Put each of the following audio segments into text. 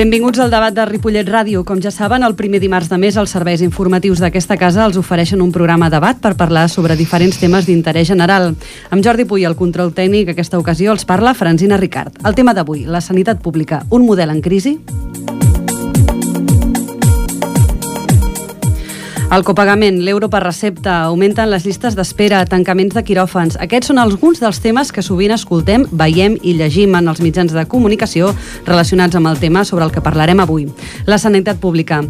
Benvinguts al debat de Ripollet Ràdio. Com ja saben, el primer dimarts de mes els serveis informatius d'aquesta casa els ofereixen un programa debat per parlar sobre diferents temes d'interès general. Amb Jordi Puy, el control tècnic, aquesta ocasió els parla Francina Ricard. El tema d'avui, la sanitat pública, un model en crisi? El copagament, l'euro per recepta, augmenten les llistes d'espera, tancaments de quiròfans. Aquests són alguns dels temes que sovint escoltem, veiem i llegim en els mitjans de comunicació relacionats amb el tema sobre el que parlarem avui, la sanitat pública.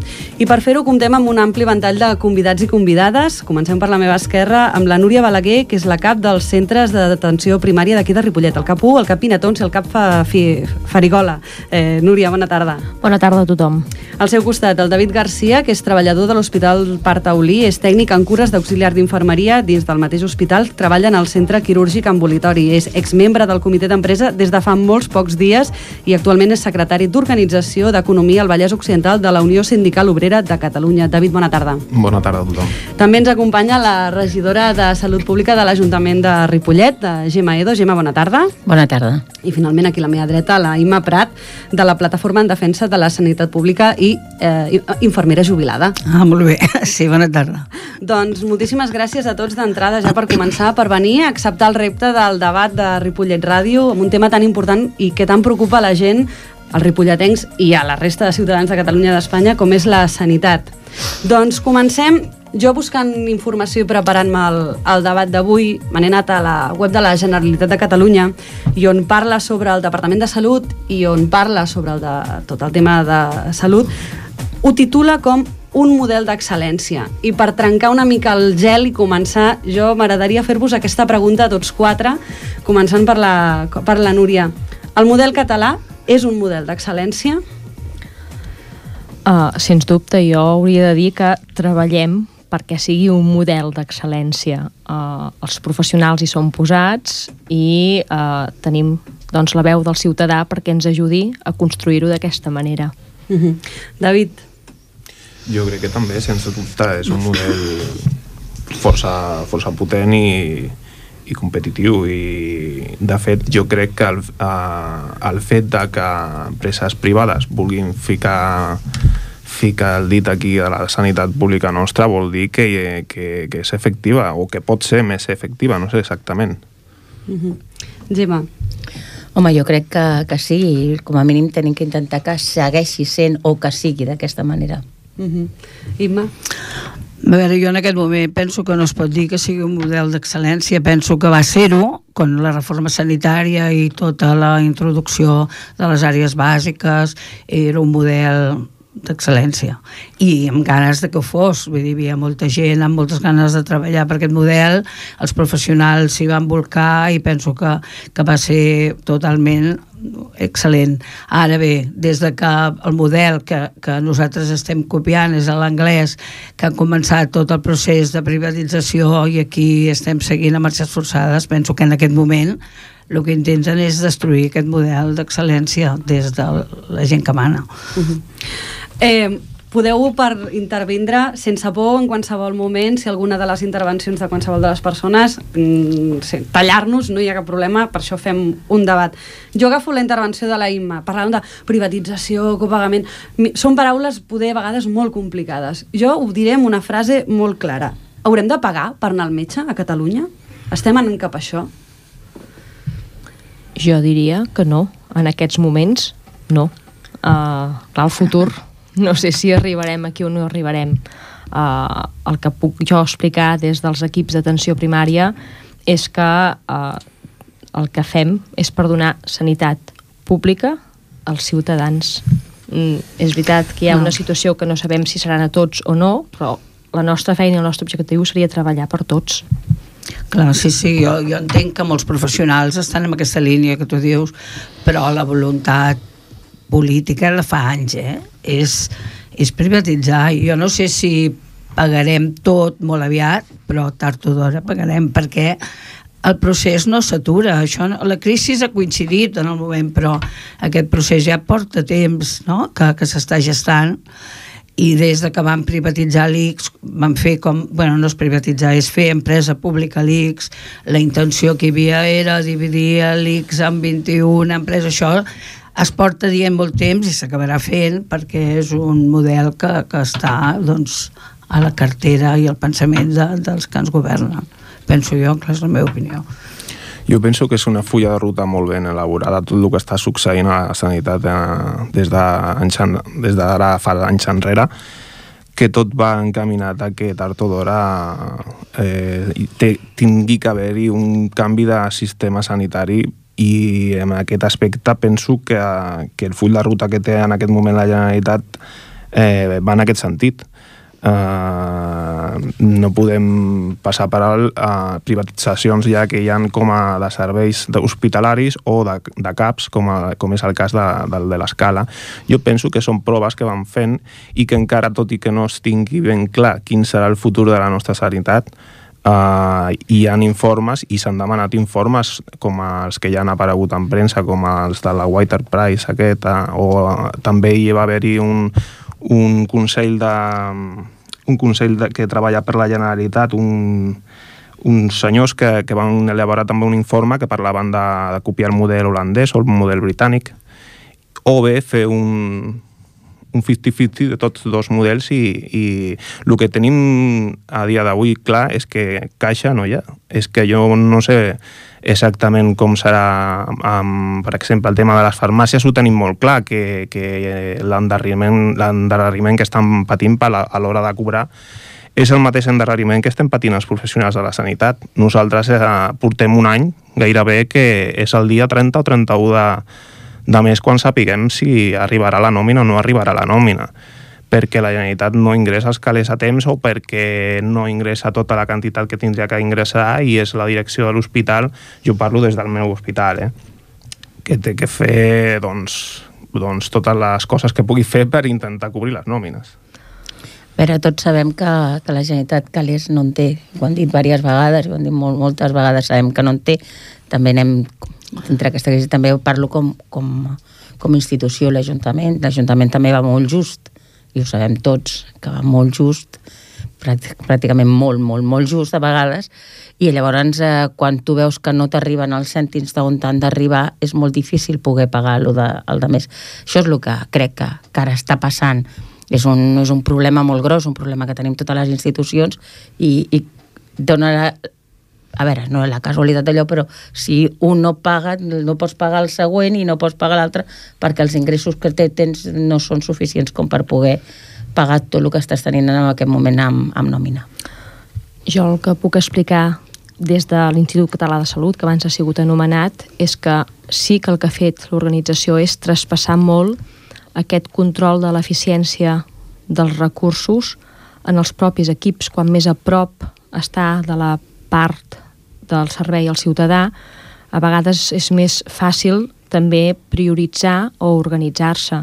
I per fer-ho comptem amb un ampli ventall de convidats i convidades. Comencem per la meva esquerra amb la Núria Balaguer, que és la cap dels centres de detenció primària d'aquí de Ripollet, el cap 1, el cap Pinatons i el cap fa, fi, Farigola. Eh, Núria, bona tarda. Bona tarda a tothom. Al seu costat, el David Garcia, que és treballador de l'Hospital Parc Taulí, és tècnic en cures d'auxiliar d'infermeria dins del mateix hospital, treballa en el centre quirúrgic ambulatori, és exmembre del comitè d'empresa des de fa molts pocs dies i actualment és secretari d'Organització d'Economia al Vallès Occidental de la Unió Sindical Obrera de Catalunya. David, bona tarda. Bona tarda a tothom. També ens acompanya la regidora de Salut Pública de l'Ajuntament de Ripollet, de Gemma Edo. Gemma, bona tarda. Bona tarda. I finalment aquí a la meva dreta, la Imma Prat, de la Plataforma en Defensa de la Sanitat Pública i eh, infermera jubilada. Ah, molt bé. Sí, bona tarda. Doncs moltíssimes gràcies a tots d'entrada ja per començar, per venir a acceptar el repte del debat de Ripollet Ràdio amb un tema tan important i que tan preocupa la gent, als ripolletens i a la resta de ciutadans de Catalunya d'Espanya, com és la sanitat. Doncs comencem jo buscant informació i preparant-me el, el debat d'avui, me n'he anat a la web de la Generalitat de Catalunya i on parla sobre el Departament de Salut i on parla sobre el de, tot el tema de salut, ho titula com un model d'excel·lència. I per trencar una mica el gel i començar, jo m'agradaria fer-vos aquesta pregunta a tots quatre, començant per la, per la Núria. El model català és un model d'excel·lència? Uh, sens dubte, jo hauria de dir que treballem perquè sigui un model d'excel·lència. Uh, els professionals hi són posats i uh, tenim doncs, la veu del ciutadà perquè ens ajudi a construir-ho d'aquesta manera. Uh -huh. David, jo crec que també, sense dubte, és un model força, força potent i, i competitiu i de fet jo crec que el, eh, el fet de que empreses privades vulguin ficar ficar el dit aquí a la sanitat pública nostra vol dir que, que, que és efectiva o que pot ser més efectiva, no sé exactament. Uh -huh. Gemma. Home, jo crec que, que sí, com a mínim tenim que intentar que segueixi sent o que sigui d'aquesta manera. Uh -huh. Imma? A veure, jo en aquest moment penso que no es pot dir que sigui un model d'excel·lència, penso que va ser-ho, con la reforma sanitària i tota la introducció de les àrees bàsiques, era un model d'excel·lència. I amb ganes de que ho fos. Vull dir, hi havia molta gent amb moltes ganes de treballar per aquest model. Els professionals s'hi van volcar i penso que, que va ser totalment excel·lent. Ara bé, des de que el model que, que nosaltres estem copiant és l'anglès, que ha començat tot el procés de privatització i aquí estem seguint a marxes forçades, penso que en aquest moment el que intenten és destruir aquest model d'excel·lència des de la gent que mana. Uh -huh. eh, podeu per intervindre sense por en qualsevol moment si alguna de les intervencions de qualsevol de les persones mm, sí, tallar-nos, no hi ha cap problema per això fem un debat jo agafo la intervenció de la Imma parlant de privatització, copagament són paraules poder a vegades molt complicades jo ho diré amb una frase molt clara haurem de pagar per anar al metge a Catalunya? estem anant cap a això? Jo diria que no, en aquests moments no uh, clar, el futur no sé si arribarem aquí o no arribarem. Uh, el que puc jo explicar des dels equips d'atenció primària és que uh, el que fem és per donar sanitat pública als ciutadans. Mm, és veritat que hi ha no. una situació que no sabem si seran a tots o no, però la nostra feina i el nostre objectiu seria treballar per tots. Clar, sí, sí, jo, jo entenc que molts professionals estan en aquesta línia que tu dius, però la voluntat política la fa anys, eh? És, és privatitzar. Jo no sé si pagarem tot molt aviat, però tard o d'hora pagarem, perquè el procés no s'atura. Això la crisi ha coincidit en el moment, però aquest procés ja porta temps no? que, que s'està gestant i des de que van privatitzar l'ICS van fer com, bueno, no és privatitzar és fer empresa pública l'ICS la intenció que hi havia era dividir l'ICS en 21 empreses, això es porta dient molt temps i s'acabarà fent perquè és un model que, que està doncs, a la cartera i al pensament de, dels que ens governen. Penso jo, que és la meva opinió. Jo penso que és una fulla de ruta molt ben elaborada, tot el que està succeint a la sanitat eh, des d'ara de de fa anys enrere, que tot va encaminat a que tard o d'hora eh, tingui que haver-hi un canvi de sistema sanitari i en aquest aspecte penso que, que el full de ruta que té en aquest moment la Generalitat eh, va en aquest sentit. Uh, no podem passar per alt uh, privatitzacions ja que hi ha com a de serveis hospitalaris o de, de CAPs, com, a, com és el cas de, de, de l'escala. Jo penso que són proves que van fent i que encara, tot i que no es tingui ben clar quin serà el futur de la nostra sanitat, Uh, hi han informes i s'han demanat informes com els que ja han aparegut en premsa com els de la Whiter Price aquest, uh, o uh, també hi va haver-hi un, un consell de un consell de, que treballa per la Generalitat un, uns senyors que, que van elaborar també un informe que parlaven de, de copiar el model holandès o el model britànic. O bé fer un, un 50-50 de tots dos models i, i el que tenim a dia d'avui clar és que caixa no hi ha. És que jo no sé exactament com serà, amb, per exemple, el tema de les farmàcies ho tenim molt clar, que, que l'endarreriment que estan patint a l'hora de cobrar és el mateix endarreriment que estem patint els professionals de la sanitat. Nosaltres eh, portem un any gairebé que és el dia 30 o 31 de, de més quan sapiguem si arribarà la nòmina o no arribarà la nòmina perquè la Generalitat no ingressa els calés a temps o perquè no ingressa tota la quantitat que tindria que ingressar i és la direcció de l'hospital, jo parlo des del meu hospital, eh? que té que fer doncs, doncs, totes les coses que pugui fer per intentar cobrir les nòmines. Però tots sabem que, que la Generalitat calés no en té. Ho han dit diverses vegades, ho han dit molt, moltes vegades, sabem que no en té. També anem entre aquesta crisi també parlo com, com, com institució, l'Ajuntament. L'Ajuntament també va molt just, i ho sabem tots, que va molt just, pràcticament molt, molt, molt just a vegades, i llavors eh, quan tu veus que no t'arriben els cèntims d'on t'han d'arribar, és molt difícil poder pagar el de, el de més. Això és el que crec que, que ara està passant. És un, és un problema molt gros, un problema que tenim totes les institucions i, i dona a veure, no és la casualitat d'allò, però si un no paga, no pots pagar el següent i no pots pagar l'altre perquè els ingressos que tens no són suficients com per poder pagar tot el que estàs tenint en aquest moment amb, amb nòmina. Jo el que puc explicar des de l'Institut Català de Salut, que abans ha sigut anomenat, és que sí que el que ha fet l'organització és traspassar molt aquest control de l'eficiència dels recursos en els propis equips, quan més a prop està de la part del servei al ciutadà, a vegades és més fàcil també prioritzar o organitzar-se.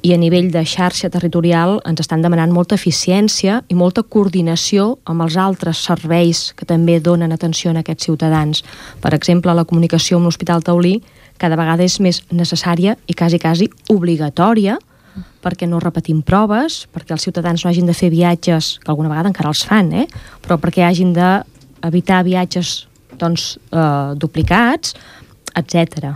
I a nivell de xarxa territorial ens estan demanant molta eficiència i molta coordinació amb els altres serveis que també donen atenció a aquests ciutadans. Per exemple, la comunicació amb l'Hospital Taulí cada vegada és més necessària i quasi, quasi obligatòria perquè no repetim proves, perquè els ciutadans no hagin de fer viatges, que alguna vegada encara els fan, eh? però perquè hagin de evitar viatges doncs, eh, duplicats, etc.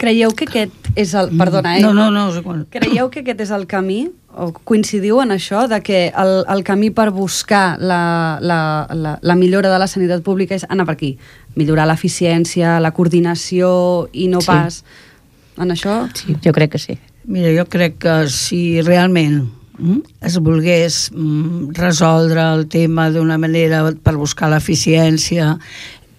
Creieu que aquest és el... Perdona, eh? No, no, no. Creieu que aquest és el camí? O coincidiu en això, de que el, el camí per buscar la, la, la, la millora de la sanitat pública és anar per aquí? Millorar l'eficiència, la coordinació i no Sí. pas en això? Sí, jo crec que sí. Mira, jo crec que si realment es volgués mm, resoldre el tema d'una manera per buscar l'eficiència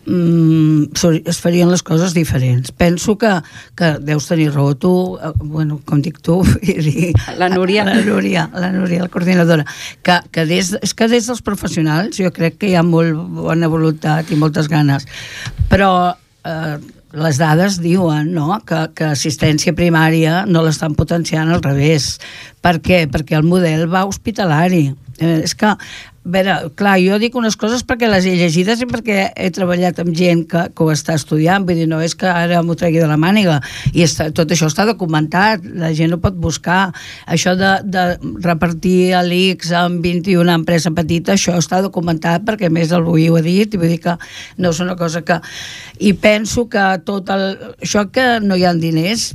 mm, es farien les coses diferents. Penso que, que deus tenir raó tu, eh, bueno, com dic tu, i La Núria. La Núria, la Núria, la coordinadora. Que, que des, és que des dels professionals jo crec que hi ha molt bona voluntat i moltes ganes. Però eh, les dades diuen no? que, que assistència primària no l'estan potenciant al revés. Per què? Perquè el model va hospitalari. Eh, és que, veure, clar, jo dic unes coses perquè les he llegides i perquè he treballat amb gent que, que ho està estudiant, vull dir, no és que ara m'ho tregui de la màniga, i està, tot això està documentat, la gent ho pot buscar, això de, de repartir l'ICS amb 21 empresa petita, això està documentat perquè més el Bui ho ha dit, i vull dir que no és una cosa que... I penso que tot el... això que no hi ha diners,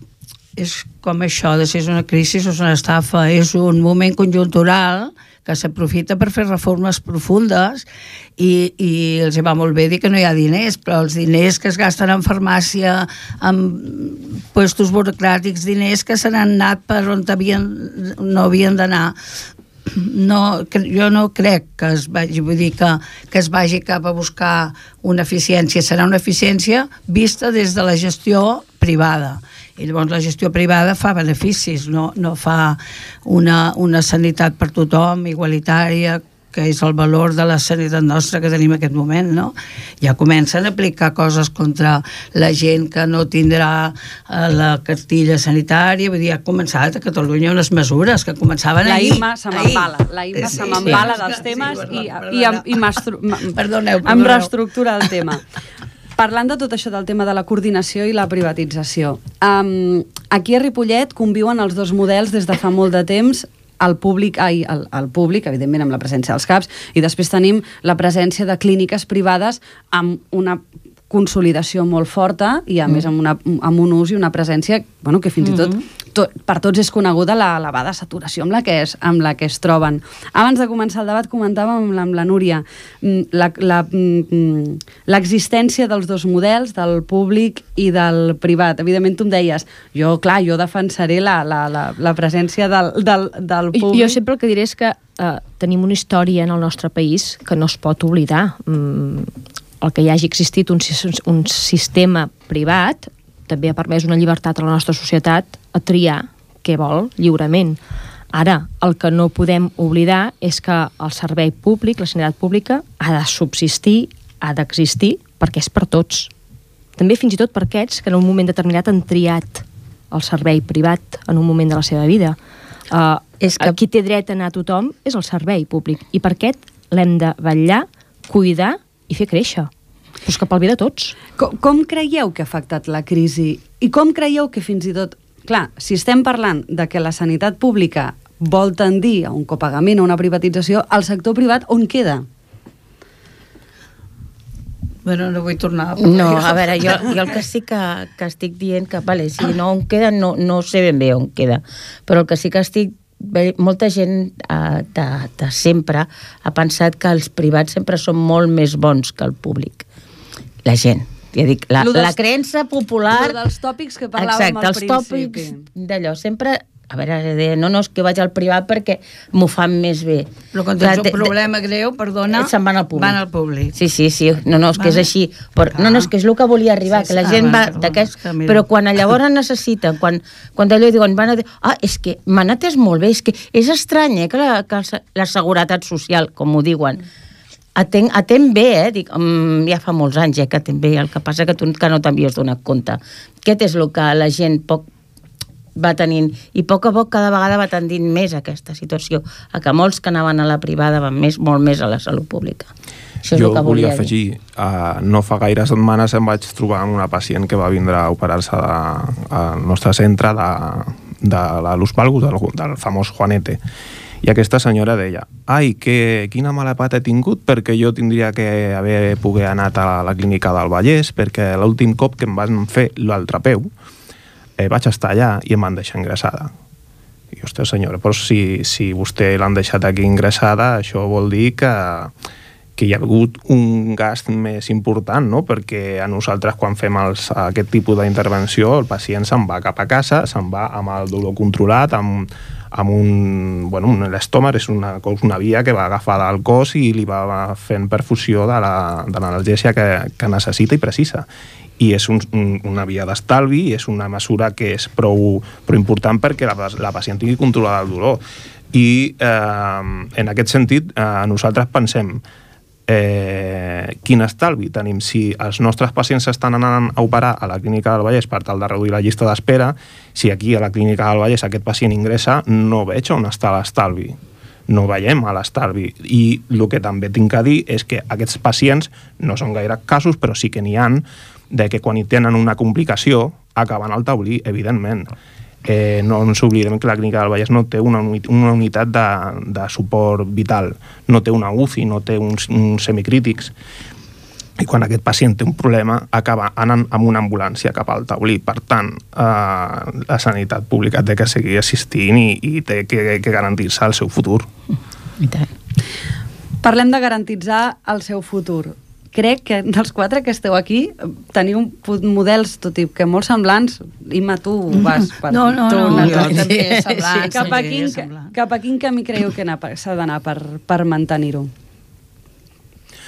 és com això, de si és una crisi o és una estafa, és un moment conjuntural que s'aprofita per fer reformes profundes i, i els va molt bé dir que no hi ha diners, però els diners que es gasten en farmàcia, en puestos burocràtics, diners que se n'han anat per on havien, no havien d'anar, no, jo no crec que es vagi, vull dir que, que es vagi cap a buscar una eficiència. Serà una eficiència vista des de la gestió privada. I llavors la gestió privada fa beneficis, no, no fa una, una sanitat per tothom, igualitària, que és el valor de la sanitat nostra que tenim en aquest moment, no? Ja comencen a aplicar coses contra la gent que no tindrà eh, la cartilla sanitària, vull dir, ha començat a Catalunya unes mesures que començaven la ahir. Imma se m'embala, la Imma Sí, se m'embala sí. dels Sí, temes perdona, i, perdona. i, i m'estru- m- Perdoneu, em perdoneu. reestructura el tema. Parlant de tot això del tema de la coordinació i la privatització, um, aquí a Ripollet conviuen els dos models des de fa molt de temps al públic, ai, al, al públic, evidentment amb la presència dels CAPs, i després tenim la presència de clíniques privades amb una consolidació molt forta i a mm. més amb, una, amb un ús i una presència bueno, que fins mm -hmm. i tot, tot per tots és coneguda la elevada saturació amb la que es, amb la que es troben. Abans de començar el debat comentàvem amb la, amb la Núria mm, la- la- mm, l'existència dels dos models, del públic i del privat. Evidentment tu em deies, jo, clar, jo defensaré la, la, la, la presència del, del, del públic. Jo sempre el que diré és que eh, tenim una història en el nostre país que no es pot oblidar. Mm, el que hi hagi existit un, un sistema privat també ha permès una llibertat a la nostra societat a triar què vol lliurement. Ara, el que no podem oblidar és que el servei públic, la sanitat pública, ha de subsistir, ha d'existir, perquè és per tots. També fins i tot per aquests que en un moment determinat han triat el servei privat en un moment de la seva vida. Uh, És que... Qui té dret a anar a tothom és el servei públic i per aquest l'hem de vetllar, cuidar i fer créixer. Però és que pel bé de tots. Com, com creieu que ha afectat la crisi? I com creieu que fins i tot... Clar, si estem parlant de que la sanitat pública vol tendir a un copagament, a una privatització, el sector privat on queda? Bueno, no vull tornar a No, a veure, jo, jo el que sí que, que estic dient que, vale, si no on queda, no, no sé ben bé on queda, però el que sí que estic molta gent eh, de, de sempre ha pensat que els privats sempre són molt més bons que el públic. La gent. Ja dic, la, dels- la creença popular... Lo dels tòpics que parlàvem Exacte, al els principi. tòpics d'allò. Sempre, a veure, de, no, no, és que vaig al privat perquè m'ho fan més bé. Però quan tens de- un de- problema greu, perdona... Se'n van al públic. Van al públic. Sí, sí, sí. No, no, és que és així. Però, no, no, és que és el que volia arribar, Sí, que la sí. gent Ah, va vale, perdona, d'aquest... és que mira. Però quan llavors necessiten, quan, quan allò diuen, van a dir, ah, és que m'han atès molt bé, és que és estrany, eh, que la, que la, seguretat social, com ho diuen, atén, atén bé, eh? Dic, um, ja fa molts anys eh, que atén bé, el que passa que tu que no t'havies donat compte. Aquest és el que la gent poc va tenint, i a poc a poc cada vegada va tendint més aquesta situació, a que molts que anaven a la privada van més, molt més a la salut pública. Això és jo el que volia dir. afegir, uh, no fa gaire setmanes em vaig trobar amb una pacient que va vindre a operar-se al nostre centre de, de la Luz Valgus, del, del famós Juanete. I aquesta senyora deia, ai, que, quina mala pata he tingut perquè jo tindria que haver poder anat a la clínica del Vallès perquè l'últim cop que em van fer l'altre peu eh, vaig estar allà i em van deixar ingressada. I, ostres, senyora, però si, si vostè l'han deixat aquí ingressada, això vol dir que, que hi ha hagut un gast més important, no? perquè a nosaltres quan fem els, aquest tipus d'intervenció el pacient se'n va cap a casa, se'n va amb el dolor controlat, amb, amb un... Bueno, un l'estómac és una, una via que va agafar del cos i li va fent perfusió de la- de l'analgèsia que, que necessita i precisa. I és un, un, una via d'estalvi i és una mesura que és prou, prou important perquè la, la pacient tingui controlat el dolor. I eh, en aquest sentit eh, nosaltres pensem eh, quin estalvi tenim si els nostres pacients estan anant a operar a la clínica del Vallès per tal de reduir la llista d'espera si aquí a la clínica del Vallès aquest pacient ingressa no veig on està l'estalvi. No veiem a l'estalvi. I el que també tinc a dir és que aquests pacients no són gaire casos però sí que n'hi han de que quan hi tenen una complicació acaben al taulí, evidentment. Eh, no ens oblidem que la clínica del Vallès no té una, una unitat de, de suport vital, no té una UCI, no té uns, uns semicrítics. I quan aquest pacient té un problema acaba anant amb una ambulància cap al taulí. Per tant, eh, la sanitat pública té que seguir assistint i, i té que, que garantir-se el seu futur. I tant. Parlem de garantitzar el seu futur. Crec que dels quatre que esteu aquí teniu models, tot i que molt semblants, Imma, tu vas per... No, no, tu, no, cosa. també és semblant, cap, a sí, quin, cap a quin camí creieu que s'ha d'anar per, per mantenir-ho?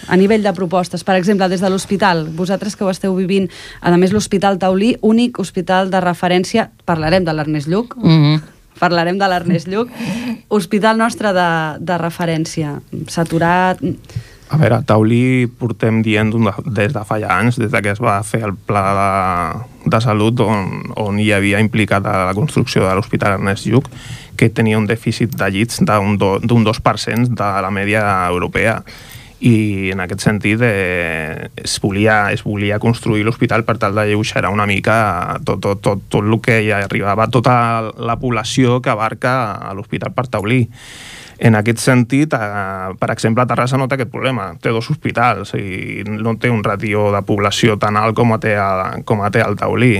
A nivell de propostes, per exemple, des de l'hospital, vosaltres que ho esteu vivint, a més l'Hospital Taulí, únic hospital de referència, parlarem de l'Ernest Lluc, Mm -hmm. parlarem de l'Ernest Lluc, hospital nostre de, de referència, saturat... A veure, a Taulí portem dient des de fa ja anys, des de que es va fer el pla de, de salut on, on hi havia implicat a la construcció de l'Hospital Ernest Lluc, que tenia un dèficit de llits d'un 2% de la mèdia europea i en aquest sentit eh, es, volia, es volia construir l'hospital per tal de lleuixerar una mica tot, tot, tot, tot el que hi arribava, tota la població que abarca a l'hospital per Taulí. En aquest sentit, eh, per exemple, a Terrassa no té aquest problema. Té dos hospitals i no té un ratió de població tan alt com a té, a, com a té el Taulí.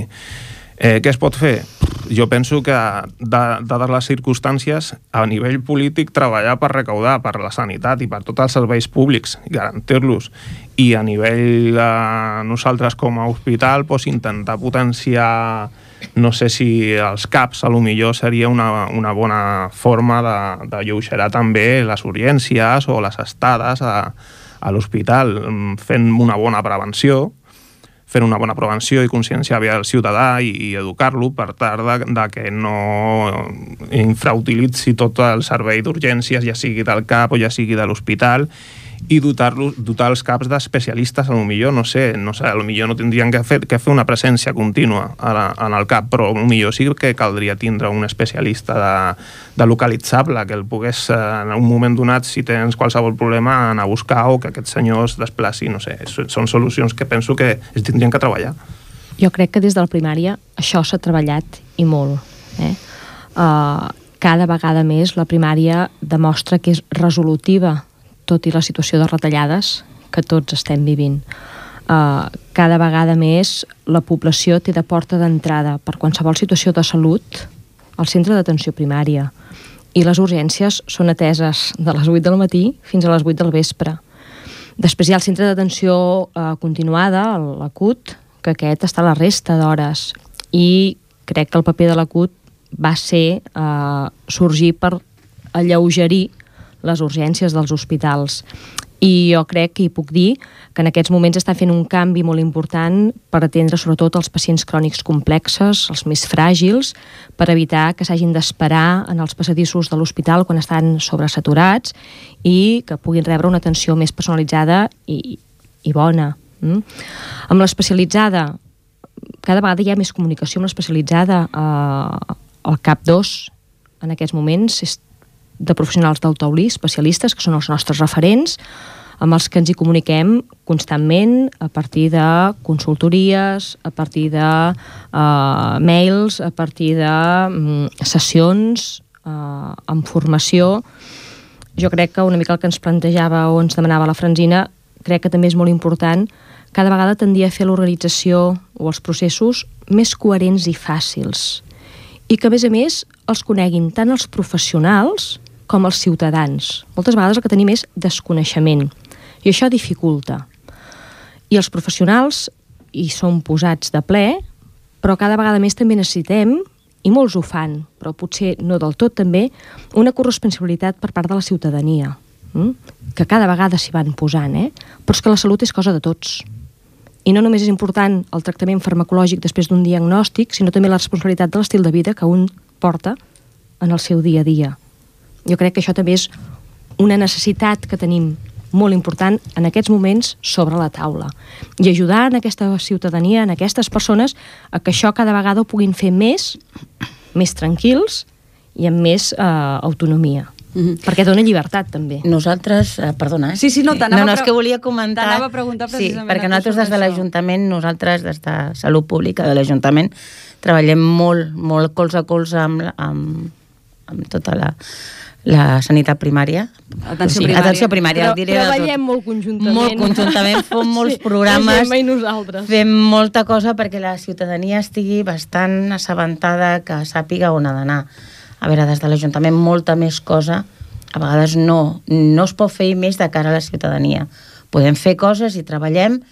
Eh, què es pot fer? Jo penso que, da- dades les circumstàncies, a nivell polític, treballar per recaudar per la sanitat i per tots els serveis públics, garantir-los, i a nivell de nosaltres com a hospital, doncs, intentar potenciar no sé si els CAPs a lo millor seria una, una bona forma de, de lleuixerar també les urgències o les estades a, a l'hospital, fent una bona prevenció, fent una bona prevenció i conscienciar bé el ciutadà i, i educar-lo per tal de, de que no infrautilitzi tot el servei d'urgències, ja sigui del CAP o ja sigui de l'hospital, i dotar-los dotar els CAPs d'especialistes, a lo millor, no sé, no sé, a lo millor no tindrien que fer, que fer una presència contínua a la, en el CAP, però a lo millor sí que caldria tindre un especialista de, de localitzable, que el pogués, eh, en un moment donat, si tens qualsevol problema, anar a buscar o que aquest senyor es desplaci, no sé, són solucions que penso que es tindrien que treballar. Jo crec que des de la primària això s'ha treballat i molt. Eh? Uh, cada vegada més la primària demostra que és resolutiva, tot i la situació de retallades que tots estem vivint. Uh, cada vegada més la població té de porta d'entrada per qualsevol situació de salut al centre d'atenció primària i les urgències són ateses de les 8 del matí fins a les 8 del vespre. Després hi ha el centre d'atenció eh, continuada, l'ACUT, que aquest està a la resta d'hores i crec que el paper de l'ACUT va ser eh, sorgir per alleugerir les urgències dels hospitals. I jo crec que hi puc dir que en aquests moments està fent un canvi molt important per atendre sobretot els pacients crònics complexes, els més fràgils, per evitar que s'hagin d'esperar en els passadissos de l'hospital quan estan sobresaturats i que puguin rebre una atenció més personalitzada i, i bona. Mm? Amb l'especialitzada, cada vegada hi ha més comunicació amb l'especialitzada. Eh, el CAP2, en aquests moments, és de professionals del taulí, especialistes, que són els nostres referents, amb els que ens hi comuniquem constantment a partir de consultories, a partir de uh, mails, a partir de um, sessions uh, amb formació. Jo crec que una mica el que ens plantejava o ens demanava la Franzina, crec que també és molt important cada vegada tendir a fer l'organització o els processos més coherents i fàcils i que, a més a més, els coneguin tant els professionals com els ciutadans. Moltes vegades el que tenim és desconeixement i això dificulta. I els professionals hi són posats de ple, però cada vegada més també necessitem, i molts ho fan, però potser no del tot també, una corresponsabilitat per part de la ciutadania, mm? que cada vegada s'hi van posant, eh? però és que la salut és cosa de tots. I no només és important el tractament farmacològic després d'un diagnòstic, sinó també la responsabilitat de l'estil de vida que un porta en el seu dia a dia. Jo crec que això també és una necessitat que tenim molt important en aquests moments sobre la taula. I ajudar en aquesta ciutadania, en aquestes persones, a que això cada vegada ho puguin fer més, més tranquils i amb més eh, autonomia. Mm -hmm. Perquè dona llibertat, també. Nosaltres, eh, perdona, eh? Sí, sí, no, t'anava no, no, és que volia comentar... t'anava a preguntar Sí, precisament perquè a tu nosaltres des de l'Ajuntament, nosaltres des de Salut Pública de l'Ajuntament, treballem molt, molt colze a colze amb, amb, amb tota la la sanitat primària. Atenció primària. Atenció primària, Però diré tot. treballem molt conjuntament. Molt conjuntament, fem molts programes. La Gemma i nosaltres. Fem molta cosa perquè la ciutadania estigui bastant assabentada, que sàpiga on ha d'anar. A veure, des de l'Ajuntament molta més cosa, a vegades no, no es pot fer més de cara a la ciutadania. Podem fer coses i treballem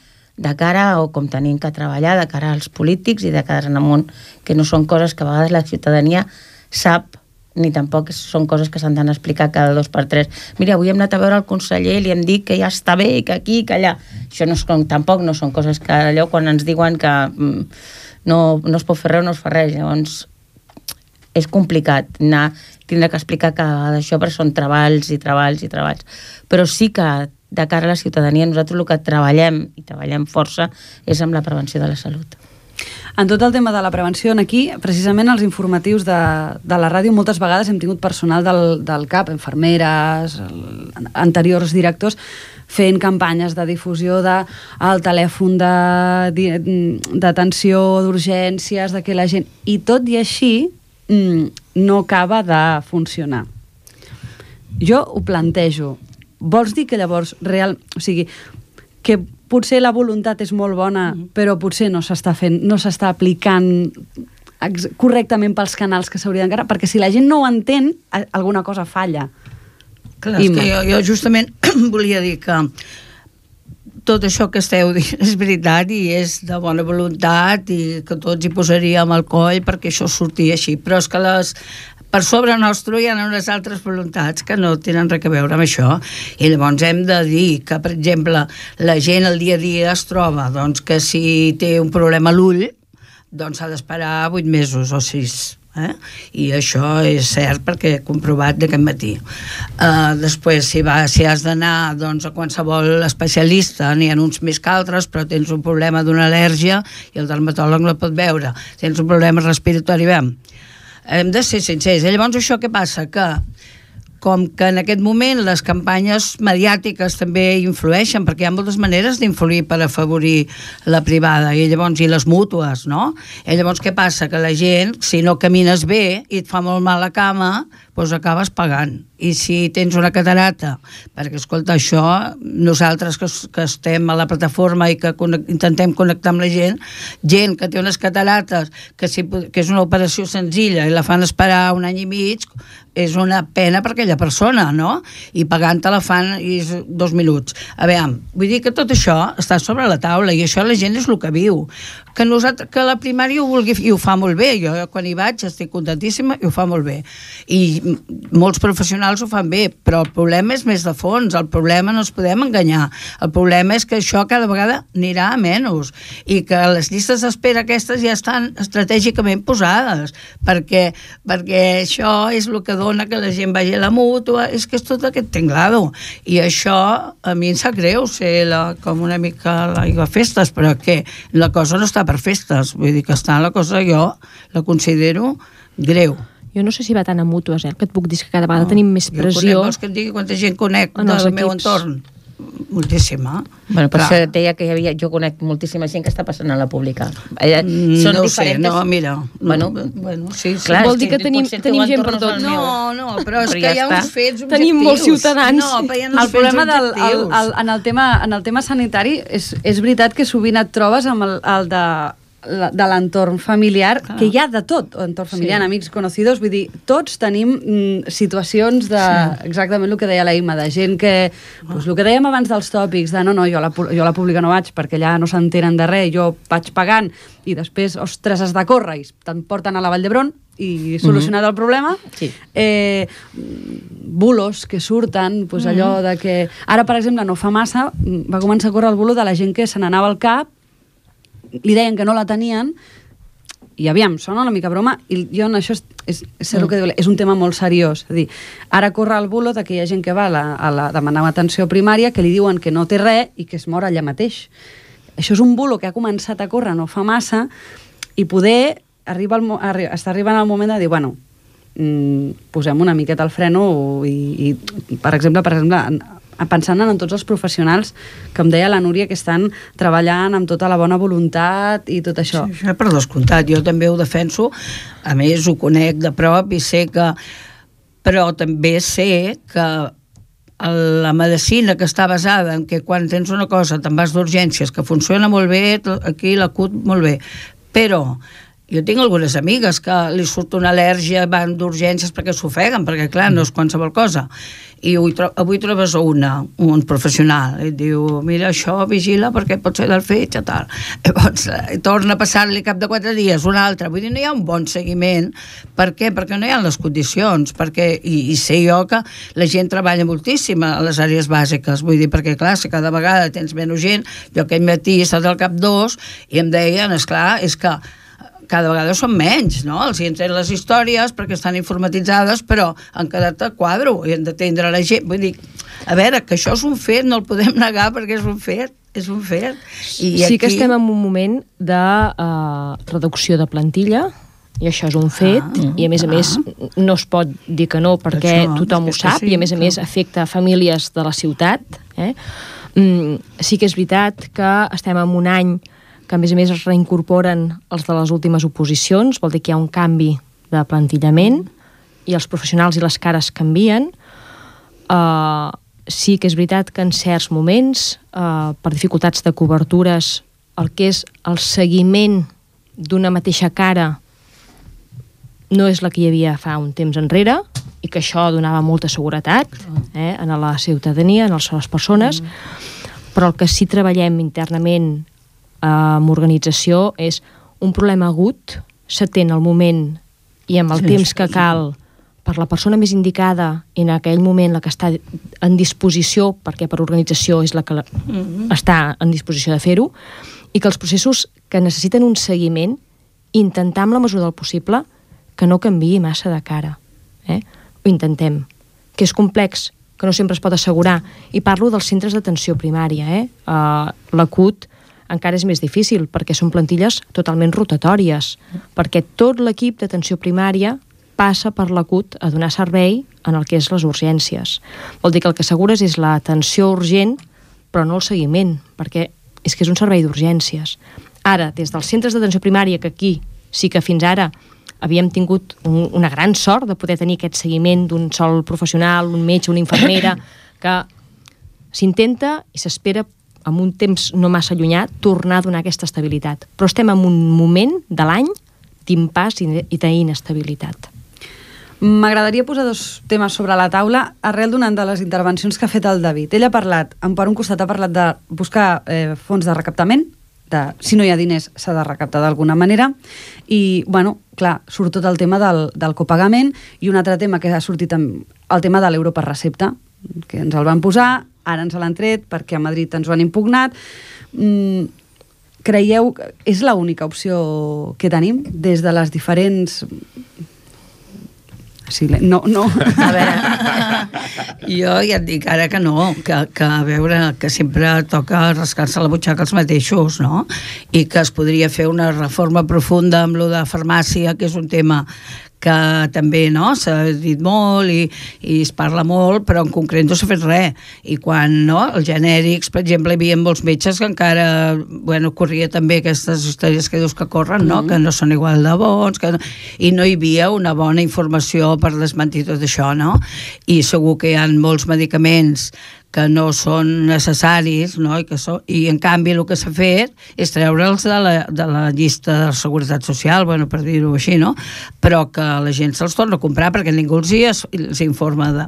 de cara o com tenim que treballar, de cara als polítics i de cara en amunt, que no són coses que a vegades la ciutadania sap ni tampoc són coses que s'han a explicar cada dos per tres. Mira, avui hem anat a veure el conseller i li hem dit que ja està bé, que aquí, que allà. Això no és, tampoc no són coses que allò quan ens diuen que mm, no, no es pot fer res, no es fa res. Llavors, és complicat anar, tindre que explicar cada vegada això perquè són treballs i treballs i treballs. Però sí que de cara a la ciutadania nosaltres el que treballem i treballem força és amb la prevenció de la salut. En tot el tema de la prevenció, en aquí, precisament als informatius de, de la ràdio, moltes vegades hem tingut personal del, del CAP, infermeres, el, anteriors directors, fent campanyes de difusió de el telèfon d'atenció, d'urgències, de que la gent... I tot i així, mm, no acaba de funcionar. Jo ho plantejo. Vols dir que llavors real... O sigui, que potser la voluntat és molt bona, però potser no s'està fent, no s'està aplicant correctament pels canals que s'haurien d'encarar, perquè si la gent no ho entén, alguna cosa falla. Clar, és Imma. que jo, jo justament volia dir que tot això que esteu dient és veritat i és de bona voluntat i que tots hi posaríem al coll perquè això sortia així, però és que les, per sobre nostre hi ha unes altres voluntats que no tenen res a veure amb això. I llavors hem de dir que, per exemple, la gent al dia a dia es troba doncs, que si té un problema a l'ull doncs s'ha d'esperar 8 mesos o 6 eh? i això és cert perquè he comprovat d'aquest matí. Uh, després si, va, si has d'anar doncs, a qualsevol especialista n'hi ha uns més que altres però tens un problema d'una al·lèrgia i el dermatòleg no pot veure. Tens un problema respiratori bem, hem de ser sincers i llavors això què passa? que com que en aquest moment les campanyes mediàtiques també influeixen, perquè hi ha moltes maneres d'influir per afavorir la privada, i llavors, i les mútues, no? I llavors què passa? Que la gent, si no camines bé i et fa molt mal la cama, doncs acabes pagant. I si tens una catarata, perquè, escolta, això, nosaltres que, que estem a la plataforma i que connect, intentem connectar amb la gent, gent que té unes catarates, que, si, que és una operació senzilla i la fan esperar un any i mig, és una pena per aquella persona, no? I pagant-te la fan i és dos minuts. A veure, vull dir que tot això està sobre la taula i això la gent és el que viu. Que, nosaltres, que la primària ho vulgui i ho fa molt bé. Jo quan hi vaig estic contentíssima i ho fa molt bé. I molts professionals ho fan bé, però el problema és més de fons. El problema no ens podem enganyar. El problema és que això cada vegada anirà a menys i que les llistes d'espera aquestes ja estan estratègicament posades perquè, perquè això és el que dona que la gent vagi a la mútua, és que és tot aquest tinglado. I això a mi em sap greu ser la, com una mica l'aigua festes, però que la cosa no està per festes, vull dir que està la cosa jo la considero greu. Jo no sé si va tant a mútues, eh? que et puc dir que cada vegada tenim més Jo pressió. conec, vols que et digui quanta gent conec en del meu equips. entorn? Moltíssima. Bueno, per Clar. això et deia que hi havia, jo conec moltíssima gent que està passant a la pública. Eh, Mm, són no ho sé, diferents... no, mira. Bueno, bueno sí, sí. clar, Vol dir que tenim- el tenim teu gent per tot. No, no, però és Però que ja hi ha està. uns fets objectius. Tenim molts ciutadans. No, però hi ha uns El fets problema del, el, el, en, el tema, en el tema sanitari és, és veritat que sovint et trobes amb el, el de de l'entorn familiar, Clar. que hi ha de tot, entorn familiar, Sí. amics, conocidos, vull dir, tots tenim mm, situacions de, exactament el que deia la Imma, de gent que, pues, el que dèiem abans dels tòpics, de no, no, jo a la, jo a la pública no vaig perquè allà no s'entenen de res, jo vaig pagant i després, ostres, has de córrer i te'n porten a la Vall d'Hebron i solucionat el problema. Sí. Eh, bulos que surten, pues allò de que... Ara, per exemple, no fa massa, mm, va començar a córrer el bulo de la gent que se n'anava al cap, li deien que no la tenien, i aviam, sona una mica broma, i jo en això és, és, és, mm. que diu, és un tema molt seriós. És dir, ara corre el bulo de que hi ha gent que va a, la, a la, demanar atenció primària que li diuen que no té res i que es mor allà mateix. Això és un bulo que ha començat a córrer no fa massa i poder arriba el, arri, està arribant el moment de dir, bueno, mm, posem una miqueta el freno i, i per exemple, per exemple pensant en tots els professionals que em deia la Núria que estan treballant amb tota la bona voluntat i tot això. Sí, això per descomptat, jo també ho defenso, a més ho conec de prop i sé que però també sé que la medicina que està basada en que quan tens una cosa te'n vas d'urgències, que funciona molt bé, aquí la CUT molt bé, però jo tinc algunes amigues que li surt una al·lèrgia, van d'urgències perquè s'ofeguen, perquè clar, no és qualsevol cosa. I avui, tro avui trobes una, un professional, i et diu, mira, això vigila perquè pot ser del fetge, tal. Llavors, eh, torna a passar-li cap de quatre dies, un altre. Vull dir, no hi ha un bon seguiment. Per què? Perquè no hi ha les condicions, perquè, i, i sé jo que la gent treballa moltíssim a les àrees bàsiques, vull dir, perquè clar, si cada vegada tens menys gent, jo aquell matí he estat al cap dos i em deien, és clar, és que cada vegada són menys, no? Els hi entren les històries perquè estan informatitzades, però han quedat a quadro i han d'atendre la gent. Vull dir, a veure, que això és un fet, no el podem negar perquè és un fet, és un fet. I sí aquí... que estem en un moment de uh, reducció de plantilla, i això és un fet, ah, i a més a més ah. no es pot dir que no perquè això, tothom ho sap, sí, i a més a més afecta famílies de la ciutat. Eh? Mm, sí que és veritat que estem en un any que a més a més es reincorporen els de les últimes oposicions, vol dir que hi ha un canvi de plantillament i els professionals i les cares canvien. Uh, sí que és veritat que en certs moments, uh, per dificultats de cobertures, el que és el seguiment d'una mateixa cara no és la que hi havia fa un temps enrere i que això donava molta seguretat eh, en la ciutadania, en les persones, mm. però el que sí treballem internament amb organització és un problema agut, s'atén al moment i amb el sí, temps que cal per la persona més indicada en aquell moment la que està en disposició, perquè per organització és la que la, mm -hmm. està en disposició de fer-ho, i que els processos que necessiten un seguiment, intentar amb la mesura del possible que no canviï massa de cara. Eh? Ho intentem. Que és complex, que no sempre es pot assegurar. I parlo dels centres d'atenció primària. Eh? Uh, la CUT encara és més difícil perquè són plantilles totalment rotatòries, perquè tot l'equip d'atenció primària passa per l'acut a donar servei en el que és les urgències. Vol dir que el que assegures és l'atenció urgent, però no el seguiment, perquè és que és un servei d'urgències. Ara, des dels centres d'atenció primària, que aquí sí que fins ara havíem tingut un, una gran sort de poder tenir aquest seguiment d'un sol professional, un metge, una infermera, que s'intenta i s'espera amb un temps no massa llunyà, tornar a donar aquesta estabilitat. Però estem en un moment de l'any d'impàs i d'inestabilitat. M'agradaria posar dos temes sobre la taula arrel d'una de les intervencions que ha fet el David. Ell ha parlat, per un costat ha parlat de buscar eh, fons de recaptament, de, si no hi ha diners s'ha de recaptar d'alguna manera i, bueno, clar, surt tot el tema del, del copagament i un altre tema que ha sortit amb el tema de l'euro per recepta que ens el van posar, ara ens l'han tret perquè a Madrid ens ho han impugnat. Mm, creieu que és l'única opció que tenim des de les diferents Sí, no, no. A veure, jo ja et dic ara que no, que, que a veure, que sempre toca rascar-se la butxaca els mateixos, no? I que es podria fer una reforma profunda amb lo de farmàcia, que és un tema que també no s'ha dit molt i, i es parla molt, però en concret no s'ha fet res. I quan no, els genèrics, per exemple, hi havia molts metges que encara bueno, corria també aquestes històries que dius que corren, no? Mm. que no són igual de bons, que no, i no hi havia una bona informació per desmentir tot això, no? I segur que hi ha molts medicaments que no són necessaris, no? I, que so, i en canvi el que s'ha fet és treure'ls de, la, de la llista de Seguretat Social, bueno, per dir-ho així, no? Però que la gent se'ls torna a comprar perquè ningú els, hi, els informa de...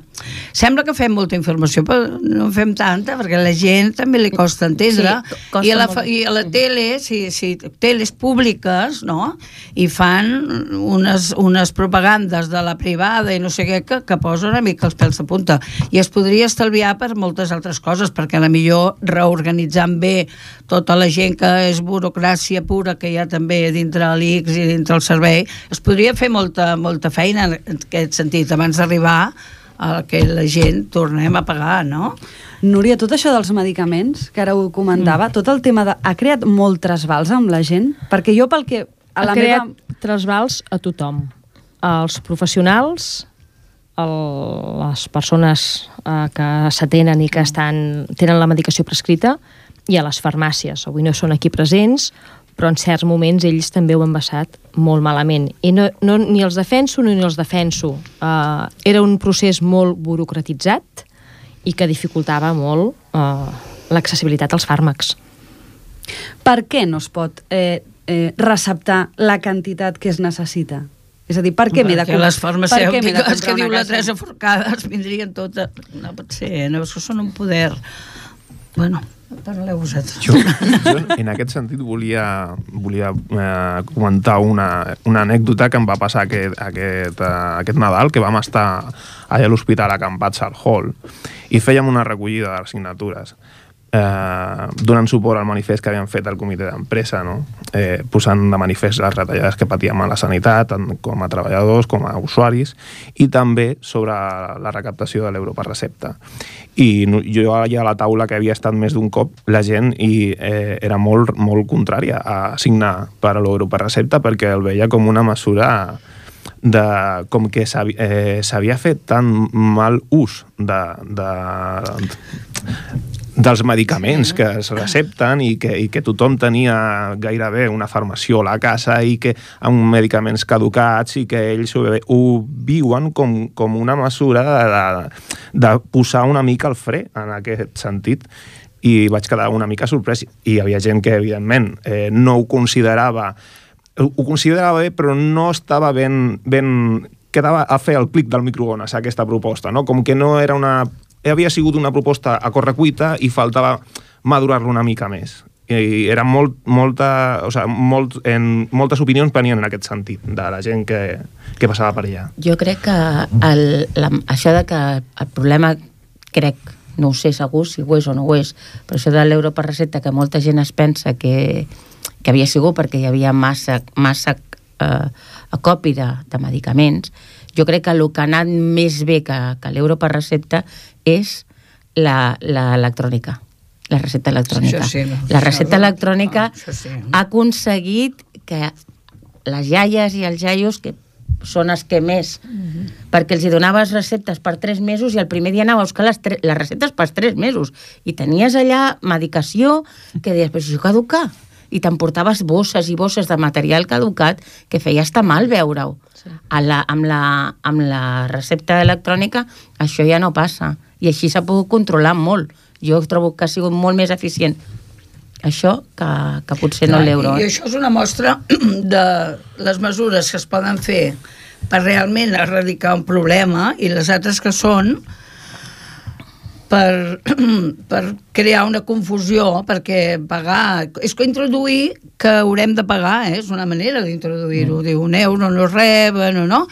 Sembla que fem molta informació, però no en fem tanta, perquè la gent també li costa entendre. Sí, costa I, a la, molt. I a la tele, si, si teles públiques, no? I fan unes, unes propagandes de la privada i no sé què, que, que posa una mica els pèls de punta. I es podria estalviar per molt moltes altres coses, perquè a la millor reorganitzant bé tota la gent que és burocràcia pura que hi ha també dintre l'ICS i dintre el servei, es podria fer molta, molta feina en aquest sentit, abans d'arribar a que la gent tornem a pagar, no? Núria, tot això dels medicaments, que ara ho comentava, mm. tot el tema de... ha creat molt trasbals amb la gent? Perquè jo pel que... A la ha creat meva... trasbals a tothom. Els professionals, el, les persones eh, que s'atenen i que estan, tenen la medicació prescrita i a les farmàcies. Avui no són aquí presents, però en certs moments ells també ho han basat molt malament. I no, no, ni els defenso ni els defenso. Uh, era un procés molt burocratitzat i que dificultava molt uh, l'accessibilitat als fàrmacs. Per què no es pot eh, eh, receptar la quantitat que es necessita? És a dir, per què m'he de... Perquè les farmacèutiques que una diu la? Teresa Forcades vindrien totes... No pot ser, no, és que són un poder... Bueno, parleu vosaltres. Jo, jo en aquest sentit volia, volia eh, comentar una, una anècdota que em va passar aquest, aquest, eh, aquest Nadal, que vam estar allà a l'hospital acampats al hall i fèiem una recollida de signatures eh, donant suport al manifest que havien fet el comitè d'empresa, no? eh, posant de manifest les retallades que patíem a la sanitat, tant com a treballadors com a usuaris, i també sobre la recaptació de l'euro per recepta. I jo allà a la taula que havia estat més d'un cop, la gent i, eh, era molt, molt contrària a signar per a l'euro per recepta perquè el veia com una mesura de, com que eh, s'havia fet tan mal ús de, de, dels medicaments que es recepten i que, i que tothom tenia gairebé una farmació a la casa i que amb medicaments caducats i que ells ho, ho viuen com, com una mesura de, de, de posar una mica el fre en aquest sentit. I vaig quedar una mica sorprès. I hi havia gent que evidentment eh, no ho considerava ho considerava bé però no estava ben, ben quedava a fer el clic del microones aquesta proposta, no? com que no era una havia sigut una proposta a correcuita i faltava madurar-lo una mica més. I era molt, molta, o sigui, molt, en, moltes opinions venien en aquest sentit de la gent que, que passava per allà. Jo crec que el, la, això de que el problema, crec, no ho sé segur si ho és o no ho és, però això de l'euro per recepta, que molta gent es pensa que, que havia sigut perquè hi havia massa, massa eh, acopi de, de medicaments, jo crec que el que ha anat més bé que, que l'euro per recepta és la- la la recepta electrònica. Això sí, no. la recepta Això- electrònica ah, sí. ha aconseguit que les iaies i els iaios, que són els que més, perquè els hi donaves receptes per tres mesos i el primer dia anava a buscar les, les receptes per tres mesos. I tenies allà medicació que deies, però això caduca. I t'emportaves bosses i bosses de material caducat que feia estar mal veure-ho. Sí. La, amb, la, amb la recepta electrònica això ja no passa. I així s'ha pogut controlar molt. Jo trobo que ha sigut molt més eficient això que, que potser no l'euro. I eh? això és una mostra de les mesures que es poden fer per realment erradicar un problema i les altres que són per, per crear una confusió, perquè pagar... És que introduir que haurem de pagar, eh? és una manera d'introduir-ho. Mm. Diu, un euro no reben o no.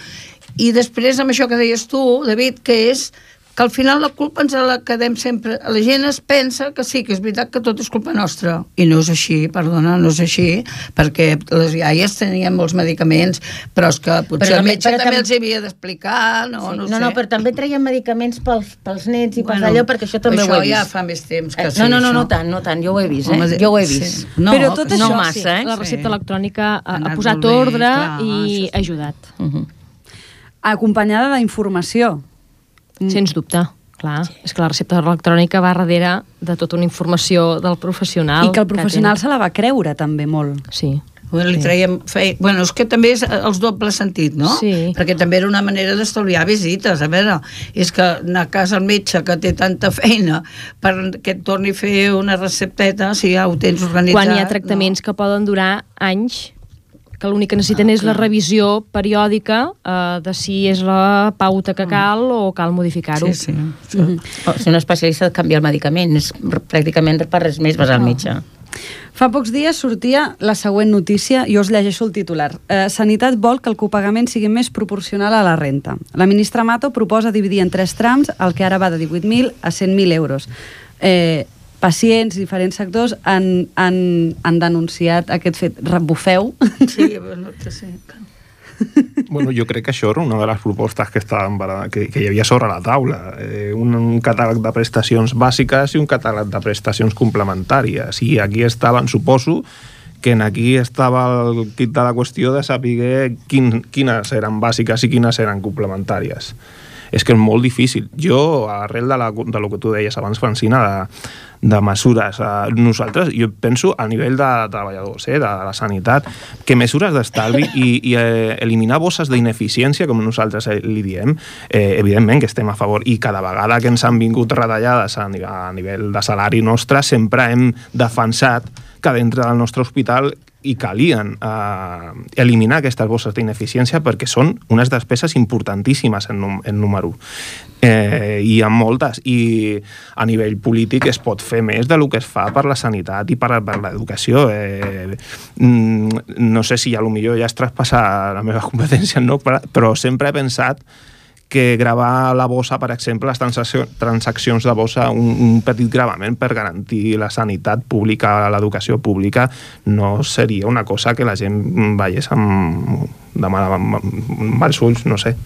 I després, amb això que deies tu, David, que és que al final la culpa ens la quedem sempre... La gent es pensa que sí, que és veritat que tot és culpa nostra. I no és així, perdona, no és així, perquè les iaies tenien molts medicaments, però és que potser Però el també- metge però també també- els havia d'explicar, no, Sí, no, no, sé. no, però també traien medicaments pels, pels nets i pels allò, perquè això també això ho he vist. ja fa més temps que Eh, sí, no, no, no, això. no tant, no tant, jo ho he vist, eh? Home, jo ho he sí. vist. No, Però tot que això, no massa, eh? La recepta Sí. electrònica ha, Ha posat bé, ordre clar, i això sí. ha ajudat, Uh -huh. Acompanyada d'informació. Mm. sens dubte. Clar, sí. és que la recepta electrònica va darrere de tota una informació del professional. I que el professional té- se la va creure també molt. Sí. Bueno, li traiem fe... bueno, és que també és els doble sentit, no? Sí. Perquè també era una manera d'estalviar visites. A veure, és que anar a casa al metge que té tanta feina perquè et torni a fer una recepteta, si ja ho tens organitzat... Quan hi ha tractaments no? que poden durar anys, que l'únic que necessiten ah, és la revisió periòdica eh, de si és la pauta que cal o cal modificar-ho. Sí, sí. Mm O si un especialista et canvia el medicament, és pràcticament per res més vas al metge. Fa pocs dies sortia la següent notícia, i us llegeixo el titular. Eh, Sanitat vol que el copagament sigui més proporcional a la renta. La ministra Mato proposa dividir en tres trams el que ara va de 18.000 a 100.000 euros. Eh, pacients, diferents sectors han, han, han denunciat aquest fet. Rebufeu? Sí, bueno, que sí. Bueno, jo crec que això era una de les propostes que, estaven, que, que hi havia sobre la taula. Eh, un, un catàleg de prestacions bàsiques i un catàleg de prestacions complementàries. I aquí estaven, suposo, que en aquí estava el kit de la qüestió de saber quin, quines eren bàsiques i quines eren complementàries. És que és molt difícil. Jo, arrel de, la, de lo que tu deies abans, Francina, de, de mesures. Eh, nosaltres, jo penso a nivell de treballadors, eh, de la sanitat, que mesures d'estalvi i, i eh, eliminar bosses d'ineficiència, com nosaltres eh, li diem, eh, evidentment que estem a favor i cada vegada que ens han vingut retallades a, a nivell de salari nostre sempre hem defensat que dintre del nostre hospital i calien eh, eliminar aquestes bosses d'ineficiència perquè són unes despeses importantíssimes en, num en número. Eh, I en moltes. I a nivell polític es pot fer més de lo que es fa per la sanitat i per, per l'educació. Eh, mm, no sé si a lo millor ja es traspassa la meva competència, no? però sempre he pensat que gravar la bossa, per exemple, les transaccions de bossa, un, un petit gravament per garantir la sanitat pública, l'educació pública, no seria una cosa que la gent veiés amb, de mal, amb, amb mals ulls, no sé.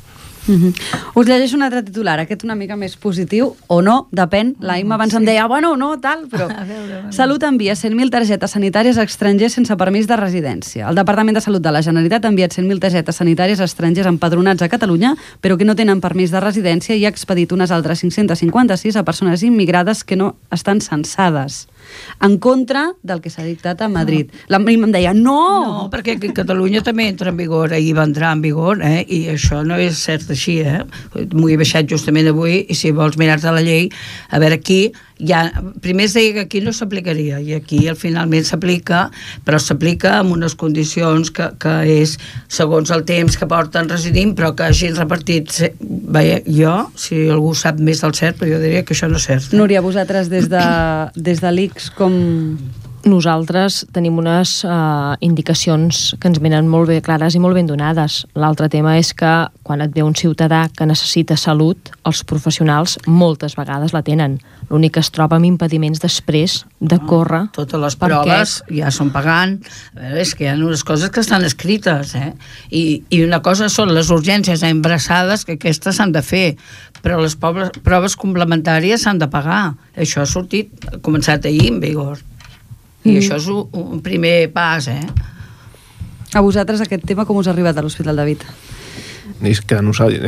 Uh -huh. Us llegeixo un altre titular, aquest una mica més positiu, o no, depèn. La Imma abans sí. em deia, bueno, no, tal, però... A veure, a veure. Salut envia 100.000 targetes sanitàries a estrangers sense permís de residència. El Departament de Salut de la Generalitat ha enviat 100.000 targetes sanitàries a estrangers empadronats a Catalunya, però que no tenen permís de residència i ha expedit unes altres 556 a persones immigrades que no estan censades en contra del que s'ha dictat a Madrid. La em deia, no! No, perquè a Catalunya també entra en vigor, ahir va entrar en vigor, eh? i això no és cert així, eh? M'ho he baixat justament avui, i si vols mirar-te la llei, a veure aquí ja, primer es deia que aquí no s'aplicaria i aquí al finalment s'aplica però s'aplica amb unes condicions que, que és segons el temps que porten residint però que hagin repartit veia, jo, si algú sap més del cert però jo diria que això no és cert eh? Núria, vosaltres des de, des de l'ICS com, nosaltres tenim unes uh, indicacions que ens venen molt bé clares i molt ben donades. L'altre tema és que quan et ve un ciutadà que necessita salut, els professionals moltes vegades la tenen. L'únic que es troba amb impediments després de córrer. No, totes les proves perquè... ja són pagant. A veure, és que hi ha unes coses que estan escrites, eh? I, I una cosa són les urgències a embarassades, que aquestes s'han de fer, però les proves complementàries s'han de pagar. Això ha sortit, ha començat ahir en vigor. I mm. això és un, un primer pas, eh? A vosaltres aquest tema com us ha arribat a l'Hospital David? és que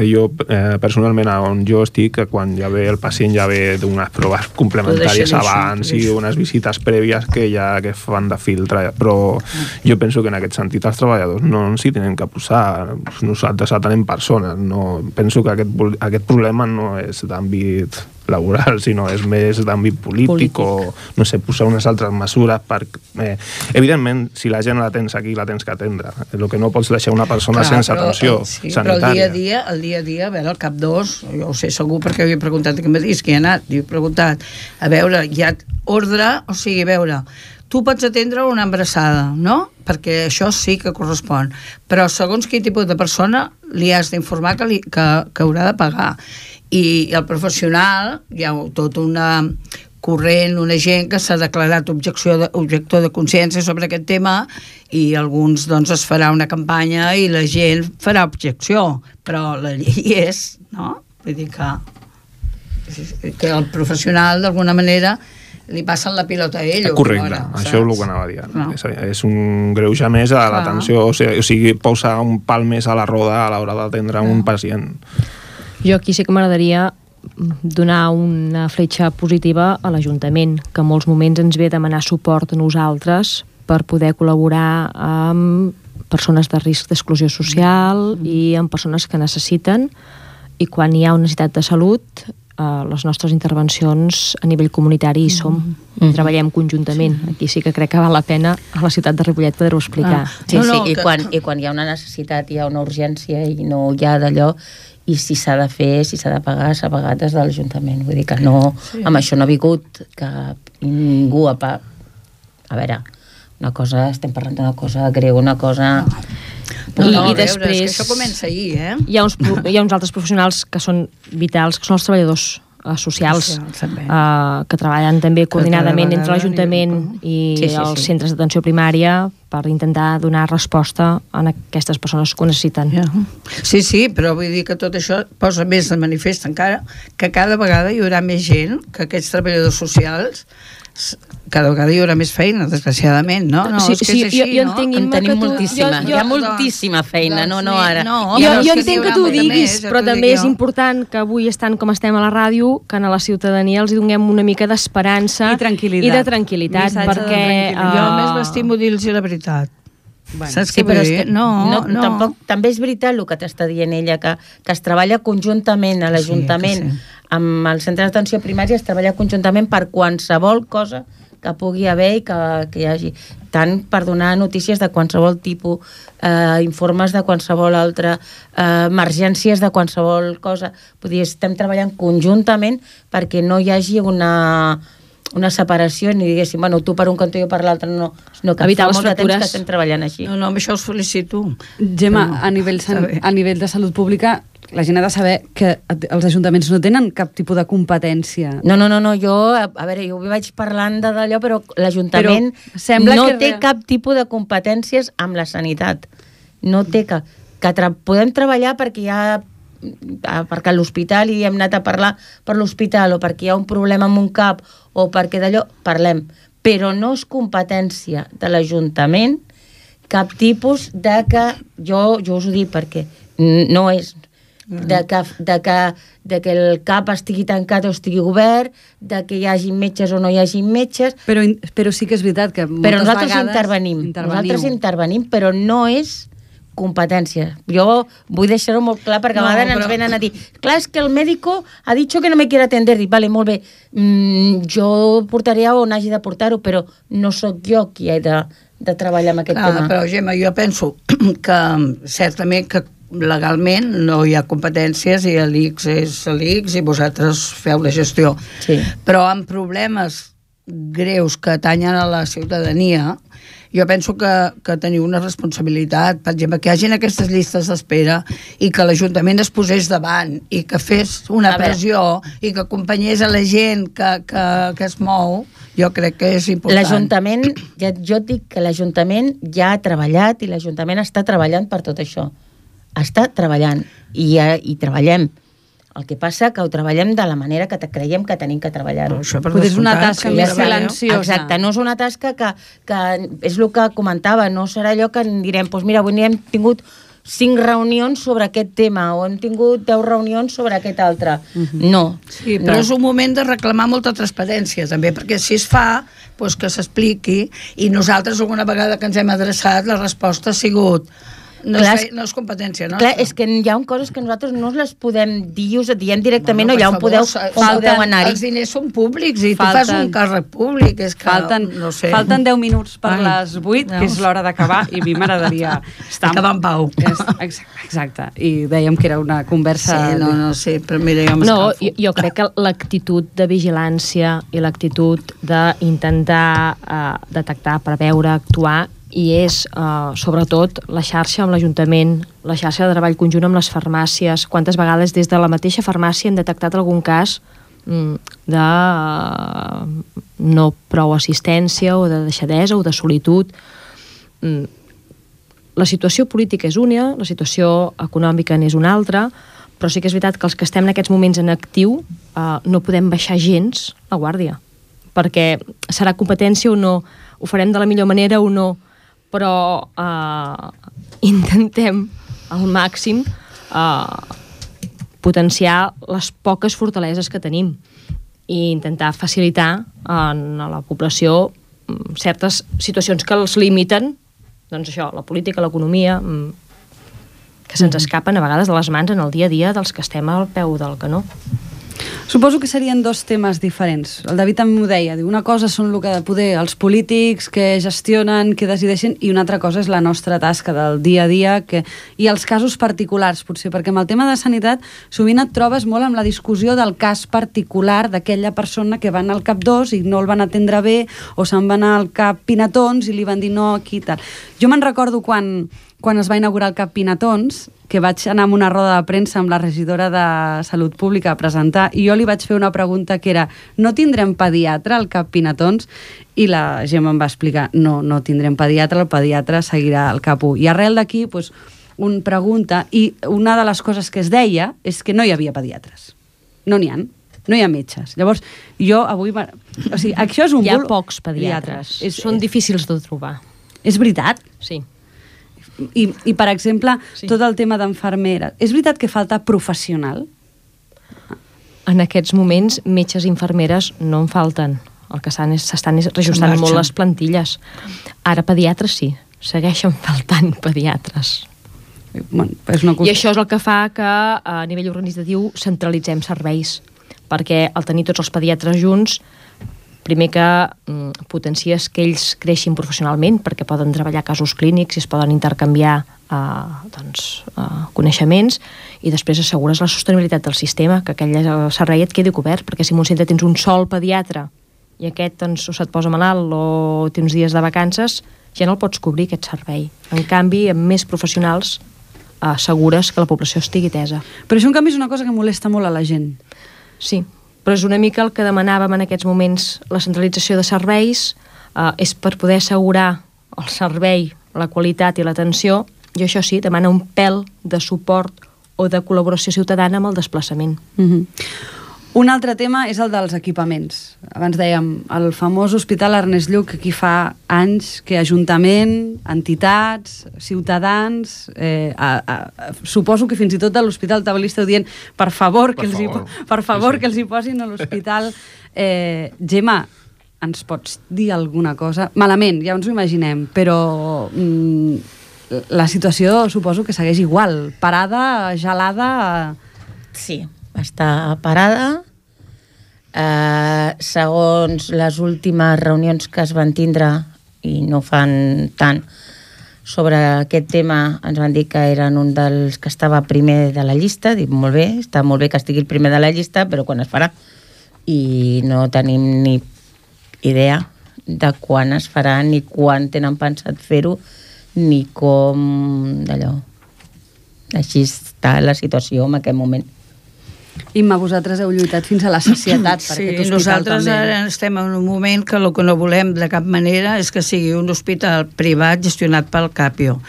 jo eh, personalment on jo estic, quan ja ve el pacient ja ve d'unes proves complementàries abans i unes visites prèvies que ja que fan de filtre, però jo penso que en aquest sentit els treballadors no ens hi tenen que posar, nosaltres atenem persones, no, penso que aquest, aquest problema no és d'àmbit laboral, sinó és més d'àmbit polític, polític, o, no sé, posar unes altres mesures per... Eh, evidentment, si la gent la tens aquí, la tens que atendre. El que no pots deixar una persona Clar, sense però, atenció sí, sanitària. Però el dia a dia, el dia a dia, a veure, el cap dos, jo ho sé segur perquè havia preguntat que matí, que he anat, he preguntat, a veure, hi ha ordre, o sigui, a veure, tu pots atendre una embarassada, no? Perquè això sí que correspon. Però segons quin tipus de persona li has d'informar que, li, que, que haurà de pagar i el professional hi ha tot una corrent, una gent que s'ha declarat objecció de, objector de consciència sobre aquest tema i alguns doncs es farà una campanya i la gent farà objecció però la llei és no? vull dir que que el professional d'alguna manera li passen la pilota a ell. Correcte, ara, això saps? és el que anava a dir. No. És, és un greuge més a l'atenció, o sigui, o sigui, posar un pal més a la roda a l'hora d'atendre un pacient. Jo aquí sí que m'agradaria donar una fletxa positiva a l'Ajuntament, que en molts moments ens ve a demanar suport a nosaltres per poder col·laborar amb persones de risc d'exclusió social i amb persones que necessiten i quan hi ha una necessitat de salut eh, les nostres intervencions a nivell comunitari hi som, mm -hmm. treballem conjuntament. Sí. Aquí sí que crec que val la pena a la ciutat de Ripollet poder-ho explicar. Ah. Sí, no, no, sí, i, que... quan, i quan hi ha una necessitat, hi ha una urgència i no hi ha d'allò, i si s'ha de fer, si s'ha de pagar, s'ha pagat des de l'Ajuntament. Vull dir que no, sí. amb això no ha vingut cap ningú a... Pa... A veure, una cosa, estem parlant d'una cosa greu, una cosa... No. No, I, i després... Veure, és que això comença ahir, eh? Hi ha, uns, hi ha uns altres professionals que són vitals, que són els treballadors uh, socials uh, que treballen també coordinadament entre l'Ajuntament i sí, sí, els sí. centres d'atenció primària per intentar donar resposta a aquestes persones que ho necessiten. Yeah. Sí, sí, però vull dir que tot això posa més de manifest encara que cada vegada hi haurà més gent que aquests treballadors socials cada vegada hi haurà més feina, desgraciadament, no? no Sí, és que sí, és així, jo- jo no? entenc, En tenim tu- moltíssima. jo- Hi ha jo- moltíssima feina, no, no doncs, ara. no, Jo, Ja veus jo entenc que tu ho diguis, més, però també és jo. important que avui estan com estem a la ràdio, que a la ciutadania els donem una mica d'esperança I i de tranquil·litat, Missatge de perquè... tranquil·litat. Jo eh, més m'estimo dir-los la veritat. Bueno, Saps Sí, però és que no, no, no. Tampoc, també és veritat el que t'està dient ella, que, que es treballa conjuntament a l'Ajuntament que sí. amb els centres d'atenció primària, es treballa conjuntament per qualsevol cosa que pugui haver i que, que hi hagi. Tant per donar notícies de qualsevol tipus, eh, informes de qualsevol altra, eh, emergències de qualsevol cosa. Vull dir, estem treballant conjuntament perquè no hi hagi una una separació ni diguéssim, bueno, tu per un cantó i jo per l'altre, no, sinó que Evitar fa molt de temps fractures. que estem treballant així. No, no, amb això us felicito. Gemma, Però a nivell, san, a nivell de salut pública, la gent ha de saber que els ajuntaments no tenen cap tipus de competència. No, no, no, no jo, a, a veure, jo vaig parlant de d'allò, però l'Ajuntament no que té re- cap tipus de competències amb la sanitat. No té cap. Que tra podem treballar perquè hi ha perquè a l'hospital i hem anat a parlar per l'hospital o perquè hi ha un problema amb un cap o perquè d'allò, parlem. Però no és competència de l'Ajuntament cap tipus de que, jo, jo us ho dic perquè no és, de que, de, que, de que el CAP estigui tancat o estigui obert, de que hi hagi metges o no hi hagi metges, Però, però sí que és veritat que moltes però nosaltres vegades intervenim. Nosaltres intervenim, però no és competència. Jo vull deixar-ho molt clar perquè No, a vegades però- ens venen a dir clar, és que el médico ha dicho que no me quiere atender. Dic, vale, molt bé, mm, jo portaré a on hagi de portar-ho, però no sóc jo qui he de, de treballar amb aquest Clar, tema. però Gemma, jo penso que certament que legalment no hi ha competències i l'ICS és l'ICS i vosaltres feu la gestió. Sí. Però amb problemes greus que atanyen a la ciutadania, jo penso que, que teniu una responsabilitat, per exemple, que hi hagin aquestes llistes d'espera i que l'Ajuntament es posés davant i que fes una A veure. pressió i que acompanyés a la gent que, que, que es mou, jo crec que és important. L'Ajuntament, ja, jo dic que l'Ajuntament ja ha treballat i l'Ajuntament està treballant per tot això. Està treballant i, eh, i treballem. El que passa que ho treballem de la manera que te- creiem que tenim que treballar-ho. Això per Potser és una tasca més silenciosa. Exacte, no és una tasca que, que és el que comentava, no serà allò que direm, doncs mira, avui hem tingut cinc reunions sobre aquest tema o hem tingut deu reunions sobre aquest altre. No. Sí, però no. és un moment de reclamar molta transparència, també, perquè si es fa, doncs que s'expliqui, i nosaltres alguna vegada que ens hem adreçat, la resposta ha sigut no, Clar, és, no és competència nostra. Clar, és que hi ha coses que nosaltres no les podem dir, us diem directament, Bueno, no, allà on podeu, on podeu anar-hi. Els diners són públics i tu Falten- fas un càrrec públic, és que Falten, no sé. falten 10 minuts per Ai, les 8, que és l'hora d'acabar, i a mi m'agradaria estar... Acabar en pau. És- Exacte, exacte, i dèiem que era una conversa... Sí, no, no sé, però mira, jo No, jo, jo crec que l'actitud de vigilància i l'actitud d'intentar eh, detectar, preveure, actuar i és, eh, sobretot, la xarxa amb l'Ajuntament, la xarxa de treball conjunt amb les farmàcies. Quantes vegades des de la mateixa farmàcia hem detectat algun cas mm, de eh, no prou assistència o de deixadesa o de solitud. Mm, la situació política és una, la situació econòmica n'és una altra, però sí que és veritat que els que estem en aquests moments en actiu eh, no podem baixar gens la guàrdia, perquè serà competència o no, ho farem de la millor manera o no, però eh, intentem al màxim eh, potenciar les poques fortaleses que tenim i intentar facilitar en a la població mm, certes situacions que els limiten doncs això, la política, l'economia mm, que se'ns escapen a vegades de les mans en el dia a dia dels que estem al peu del canó. Suposo que serien dos temes diferents. El David també m'ho deia, diu, una cosa són el que poder els polítics que gestionen, que decideixen, i una altra cosa és la nostra tasca del dia a dia que, i els casos particulars, potser, perquè amb el tema de sanitat sovint et trobes molt amb la discussió del cas particular d'aquella persona que va anar al CAP 2 i no el van atendre bé, o se'n va anar al CAP Pinatons i li van dir no aquí tal. Jo me'n recordo quan, quan es va inaugurar el CAP Pinatons, que vaig anar a una roda de premsa amb la regidora de Salut Pública a presentar i jo li vaig fer una pregunta que era no tindrem pediatre al CAP Pinatons? I la Gemma em va explicar no, no tindrem pediatre, el pediatre seguirà al CAP 1. I arrel d'aquí, doncs, un pregunta, i una de les coses que es deia és que no hi havia pediatres. No n'hi han. no hi ha metges. Llavors, jo avui... O sigui, això és un Hi ha bulo- pocs pediatres. És, Són difícils de trobar. és veritat. Sí. I, I, per exemple, Sí. tot el tema d'enfermera. És veritat que falta professional? En aquests moments, metges i infermeres no en falten. El que s'han és- s'estan és reajustant molt les plantilles. Ara, pediatres sí. Segueixen faltant pediatres. Bueno, és una I això és el que fa que a nivell organitzatiu centralitzem serveis, perquè al tenir tots els pediatres junts, primer que mm, potencies que ells creixin professionalment, perquè poden treballar casos clínics i es poden intercanviar eh, doncs, eh, coneixements, i després assegures la sostenibilitat del sistema, que aquell eh, servei et quedi cobert, perquè si en un centre tens un sol pediatre i aquest doncs, o se't posa malalt o té uns dies de vacances, ja no el pots cobrir, aquest servei. En canvi, amb més professionals, eh, assegures que la població estigui tesa. Però això, en canvi, és una cosa que molesta molt a la gent. Sí, però és una mica el que demanàvem en aquests moments. La centralització de serveis eh, és per poder assegurar el servei, la qualitat i l'atenció, i això sí, demana un pèl de suport o de col·laboració ciutadana amb el desplaçament. Uh -huh. Un altre tema és el dels equipaments. Abans dèiem, el famós Hospital Ernest Lluc, aquí fa anys que Ajuntament, entitats, ciutadans, eh, a, a, a, suposo que fins i tot a l'Hospital Tabalí esteu dient per favor, Per que, els hi, favor. po- per favor Sí, sí. que els hi posin a l'hospital. Eh, Gemma, ens pots dir alguna cosa? Malament, ja ens ho imaginem, però mm, la situació suposo que segueix igual, parada, gelada... Sí, està parada. Eh, segons les últimes reunions que es van tindre, i no fan tant, sobre aquest tema ens van dir que eren un dels que estava primer de la llista, dic, molt bé, està molt bé que estigui el primer de la llista, però quan es farà? I no tenim ni idea de quan es farà, ni quan tenen pensat fer-ho, ni com d'allò. Així està la situació en aquest moment. Imma, vosaltres heu lluitat fins a la societat per Sí, aquest hospital nosaltres també. ara estem en un moment que el que no volem de cap manera és que sigui un hospital privat gestionat pel Capio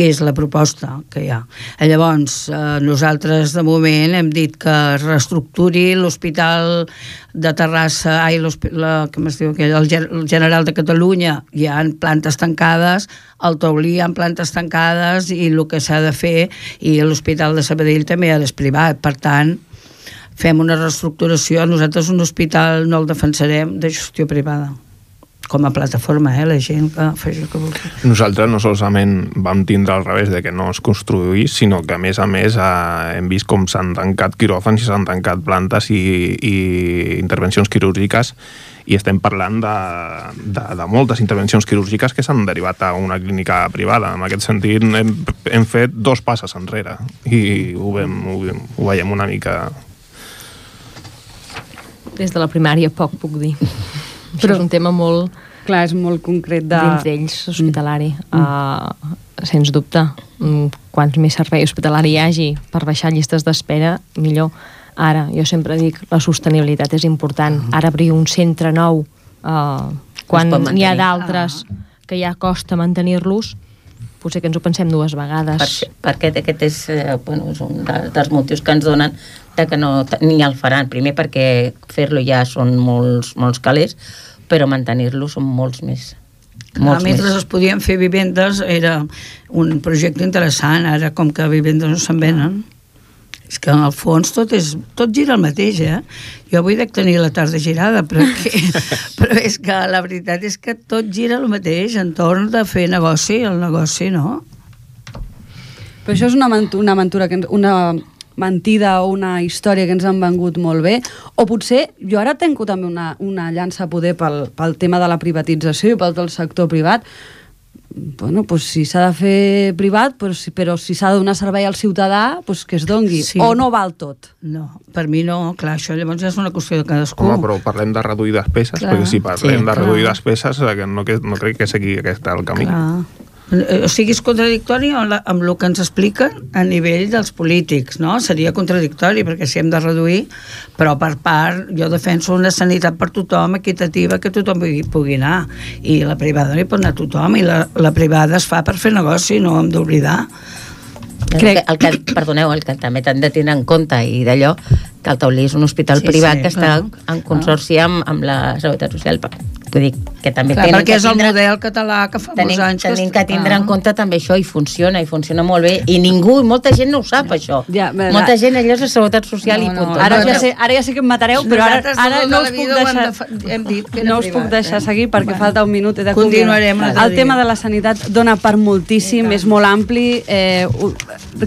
que és la proposta que hi ha. Llavors, eh, nosaltres de moment hem dit que es reestructuri l'hospital de Terrassa, ai, la, com es diu aquell, el, el General de Catalunya, hi ha plantes tancades, al Taulí hi ha plantes tancades i el que s'ha de fer, i l'Hospital de Sabadell també és privat, per tant, fem una reestructuració, nosaltres un hospital no el defensarem de gestió privada com a plataforma, eh, la gent que faci el que vulgui. Nosaltres no solament vam tindre al revés de que no es construís, sinó que a més a més eh, hem vist com s'han tancat quiròfans i s'han tancat plantes i, i intervencions quirúrgiques i estem parlant de, de, de moltes intervencions quirúrgiques que s'han derivat a una clínica privada. En aquest sentit hem, hem fet dos passes enrere i ho, vam, ho, ho veiem una mica... Des de la primària poc puc dir. Però Però- és un tema molt Clar, és molt concret de... dins d'ells, hospitalari. Mm. Uh, sens dubte. Mm, quants més servei hospitalari hi hagi per baixar llistes d'espera, millor. Ara, jo sempre dic, la sostenibilitat és important. Ara obrir un centre nou, uh, quan n'hi ha d'altres que ja costa mantenir-los, potser que ens ho pensem dues vegades. Per, perquè aquest és, eh, bueno, és un de, dels motius que ens donen de que no, ni el faran. Primer perquè fer-lo ja són molts, molts calés, però mantenir-lo són molts més. Molts mentre més. es podien fer vivendes era un projecte interessant, ara com que vivendes no se'n venen. És que en el fons tot, és, tot gira el mateix, eh? Jo avui dec tenir la tarda girada, però, que, però és que la veritat és que tot gira el mateix entorn de fer negoci, el negoci, no? Però això és una, una aventura, que ens, una mentida o una història que ens han vengut molt bé, o potser jo ara tenco també una, una llança a poder pel, pel tema de la privatització i pel del sector privat, bueno, pues si s'ha de fer privat, però si, però si s'ha de donar servei al ciutadà, pues que es dongui. Sí. O no val tot. No, per mi no, clar, això llavors és una qüestió de cadascú. Home, però parlem de reduir despeses, Clar. perquè si parlem Sí, de reduir clar. despeses, eh, que no, que, no crec que sigui aquest el camí. Clar. Eh, O sigui, és contradictori amb, la, amb el que ens expliquen a nivell dels polítics, no? Seria contradictori, perquè si hem de reduir, però per part, jo defenso una sanitat per tothom, equitativa, que tothom pugui, pugui anar. I la privada no hi pot anar tothom, i la, la privada es fa per fer negoci, no hem d'oblidar. Crec- Crec... El, que, el que, perdoneu, el que també t'han de tenir en compte i d'allò, que el Taulí és un hospital Sí, privat sí, que està clar. en consorci amb, amb la Seguretat Social. Vull dir que també Clar, tenen perquè que és el tindre, model català que fa tenim, molts anys tenim que es- tindre en Ah. compte també això i funciona, i funciona molt bé i ningú, molta gent no ho sap això Ja, bé, molta la- gent allò és la seguretat social No, i no, punt Ara ja, sé, ara ja sé que em matareu, però ara, ara no us puc deixar, de- hem dit que no us privat, puc deixar eh? seguir perquè Bueno. falta un minut. He de Continuarem El tema de la sanitat dona per moltíssim, és molt ampli. Eh,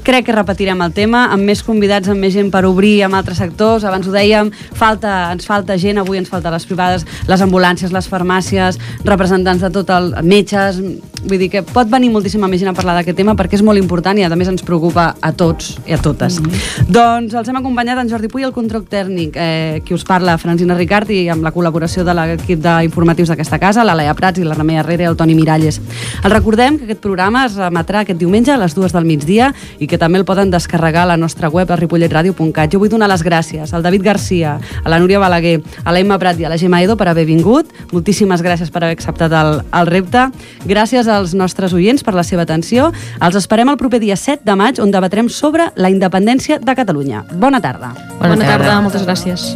crec que repetirem el tema, amb més convidats, amb més gent per obrir amb altres sectors. Abans ho dèiem, falta, ens falta gent, avui ens falta les privades, les ambulàncies, les farmàcies, representants de tot el... metges... Vull dir que pot venir moltíssima més gent a parlar d'aquest tema perquè és molt important i a més ens preocupa a tots i a totes. Mm -hmm. Doncs els hem acompanyat en Jordi Puy, el control tècnic, eh, qui us parla, Francina Ricard, i amb la col·laboració de l'equip d'informatius d'aquesta casa, la Laia Prats i la Remei Herrera i el Toni Miralles. Els recordem que aquest programa es remetrà aquest diumenge a les dues del migdia i que també el poden descarregar a la nostra web a ripolletradio.cat. Jo vull donar les gràcies al David Garcia, a la Núria Balaguer, a la Emma Prat i a la Gemma Edo per haver vingut. Moltíssimes gràcies per haver acceptat el, el repte. Gràcies als nostres oients per la seva atenció. Els esperem el proper dia 7 de maig on debatrem sobre la independència de Catalunya. Bona tarda. Bona, Bona tarda, moltes gràcies.